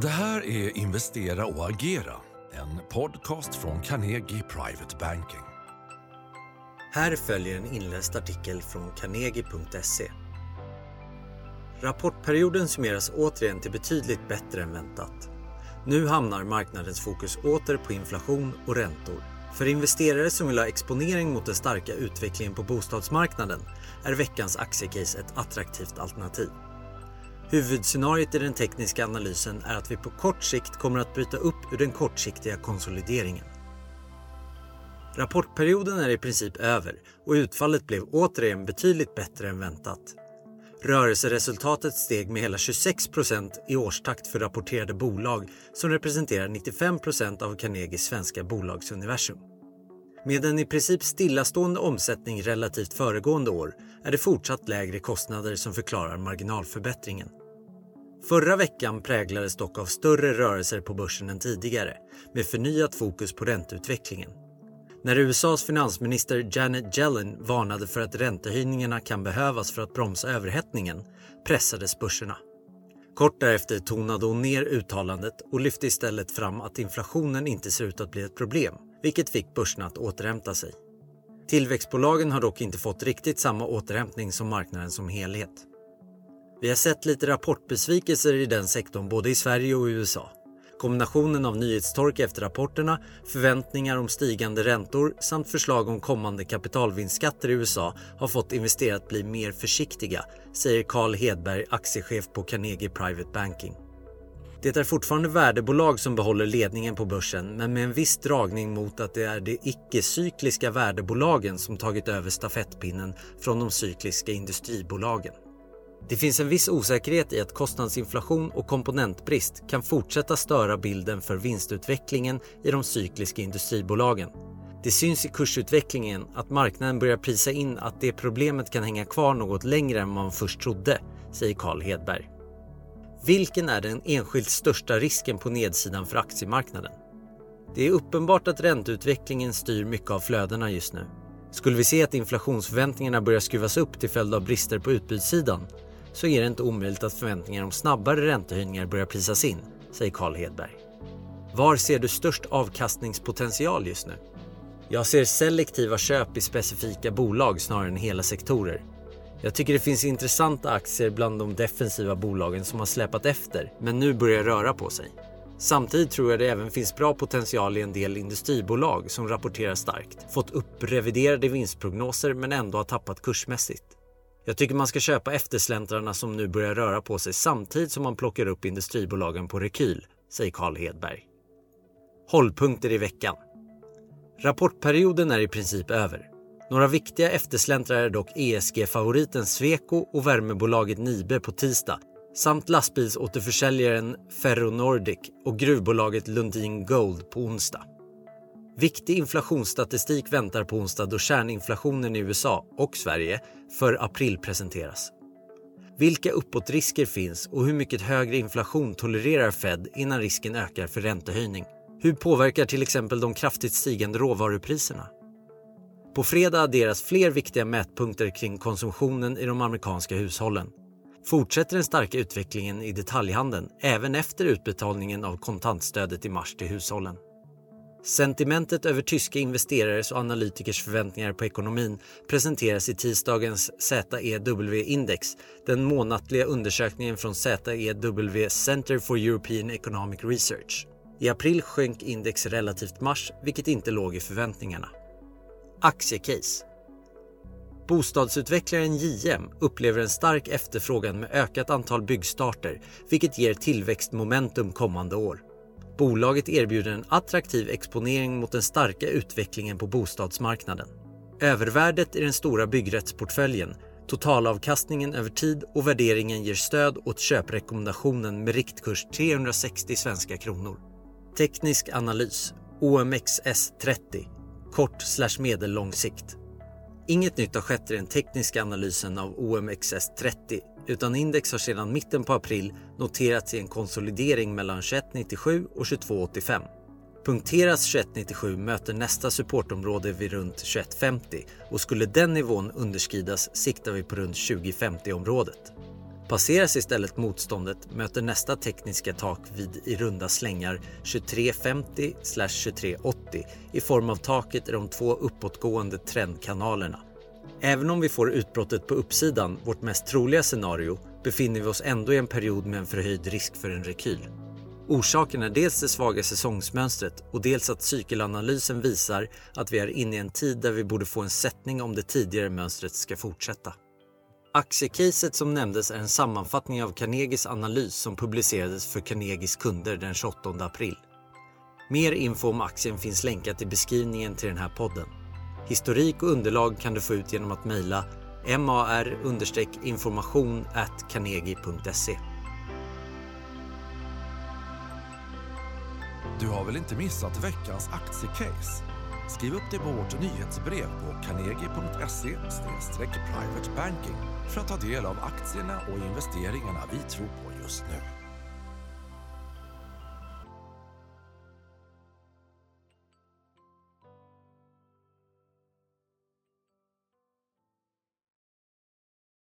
Det här är Investera och agera, en podcast från Carnegie Private Banking. Här följer en inläst artikel från carnegie.se. Rapportperioden summeras återigen till betydligt bättre än väntat. Nu hamnar marknadens fokus åter på inflation och räntor. För investerare som vill ha exponering mot den starka utvecklingen på bostadsmarknaden är veckans aktiecase ett attraktivt alternativ. Huvudscenariot i den tekniska analysen är att vi på kort sikt kommer att bryta upp ur den kortsiktiga konsolideringen. Rapportperioden är i princip över och utfallet blev återigen betydligt bättre än väntat. Rörelseresultatet steg med hela 26 procent i årstakt för rapporterade bolag som representerar 95 procent av Carnegies svenska bolagsuniversum. Med en i princip stillastående omsättning relativt föregående år är det fortsatt lägre kostnader som förklarar marginalförbättringen. Förra veckan präglades dock av större rörelser på börsen än tidigare med förnyat fokus på ränteutvecklingen. När USAs finansminister Janet Yellen varnade för att räntehöjningarna kan behövas för att bromsa överhettningen pressades börserna. Kort därefter tonade hon ner uttalandet och lyfte istället fram att inflationen inte ser ut att bli ett problem, vilket fick börserna att återhämta sig. Tillväxtbolagen har dock inte fått riktigt samma återhämtning som marknaden som helhet. Vi har sett lite rapportbesvikelser i den sektorn både i Sverige och USA. Kombinationen av nyhetstork efter rapporterna, förväntningar om stigande räntor samt förslag om kommande kapitalvinstskatter i USA har fått investerare att bli mer försiktiga, säger Carl Hedberg, aktiechef på Carnegie Private Banking. Det är fortfarande värdebolag som behåller ledningen på börsen men med en viss dragning mot att det är de icke-cykliska värdebolagen som tagit över stafettpinnen från de cykliska industribolagen. Det finns en viss osäkerhet i att kostnadsinflation och komponentbrist kan fortsätta störa bilden för vinstutvecklingen i de cykliska industribolagen. Det syns i kursutvecklingen att marknaden börjar prisa in att det problemet kan hänga kvar något längre än man först trodde, säger Carl Hedberg. Vilken är den enskilt största risken på nedsidan för aktiemarknaden? Det är uppenbart att ränteutvecklingen styr mycket av flödena just nu. Skulle vi se att inflationsförväntningarna börjar skruvas upp till följd av brister på utbudssidan så är det inte omöjligt att förväntningar om snabbare räntehöjningar börjar prisas in, säger Carl Hedberg. Var ser du störst avkastningspotential just nu? Jag ser selektiva köp i specifika bolag snarare än hela sektorer. Jag tycker det finns intressanta aktier bland de defensiva bolagen som har släpat efter men nu börjar röra på sig. Samtidigt tror jag det även finns bra potential i en del industribolag som rapporterar starkt, fått uppreviderade vinstprognoser men ändå har tappat kursmässigt. Jag tycker man ska köpa eftersläntrarna som nu börjar röra på sig samtidigt som man plockar upp industribolagen på rekyl, säger Carl Hedberg. Hållpunkter i veckan. Rapportperioden är i princip över. Några viktiga eftersläntrare är dock ESG-favoriten Sweco och värmebolaget Nibe på tisdag samt lastbilsåterförsäljaren Ferronordic och gruvbolaget Lundin Gold på onsdag. Viktig inflationsstatistik väntar på onsdag då kärninflationen i USA och Sverige för april presenteras. Vilka uppåtrisker finns och hur mycket högre inflation tolererar Fed innan risken ökar för räntehöjning? Hur påverkar till exempel de kraftigt stigande råvarupriserna? På fredag adderas fler viktiga mätpunkter kring konsumtionen i de amerikanska hushållen. Fortsätter den starka utvecklingen i detaljhandeln även efter utbetalningen av kontantstödet i mars till hushållen. Sentimentet över tyska investerares och analytikers förväntningar på ekonomin presenteras i tisdagens ZEW-index, den månatliga undersökningen från ZEW Center for European Economic Research. I april sjönk index relativt mars, vilket inte låg i förväntningarna. Aktiecase Bostadsutvecklaren JM upplever en stark efterfrågan med ökat antal byggstarter, vilket ger tillväxtmomentum kommande år. Bolaget erbjuder en attraktiv exponering mot den starka utvecklingen på bostadsmarknaden. Övervärdet i den stora byggrättsportföljen, totalavkastningen över tid och värderingen ger stöd åt köprekommendationen med riktkurs 360 svenska kronor. Teknisk analys OMXS30 kort slash medellång sikt. Inget nytt har skett i den tekniska analysen av OMXS30 utan index har sedan mitten på april noterats i en konsolidering mellan 2197 och 2285. Punkteras 2197 möter nästa supportområde vid runt 2150 och skulle den nivån underskridas siktar vi på runt 2050-området. Passeras istället motståndet möter nästa tekniska tak vid i runda slängar 2350-2380 i form av taket i de två uppåtgående trendkanalerna. Även om vi får utbrottet på uppsidan, vårt mest troliga scenario, befinner vi oss ändå i en period med en förhöjd risk för en rekyl. Orsaken är dels det svaga säsongsmönstret och dels att cykelanalysen visar att vi är inne i en tid där vi borde få en sättning om det tidigare mönstret ska fortsätta. Aktiecaset som nämndes är en sammanfattning av Carnegies analys som publicerades för Carnegies kunder den 28 april. Mer info om aktien finns länkat i beskrivningen till den här podden. Historik och underlag kan du få ut genom att mejla mar-information carnegie.se. Du har väl inte missat veckans aktiecase? Skriv upp det på vårt nyhetsbrev på carnegie.se privatebanking för att ta del av aktierna och investeringarna vi tror på just nu.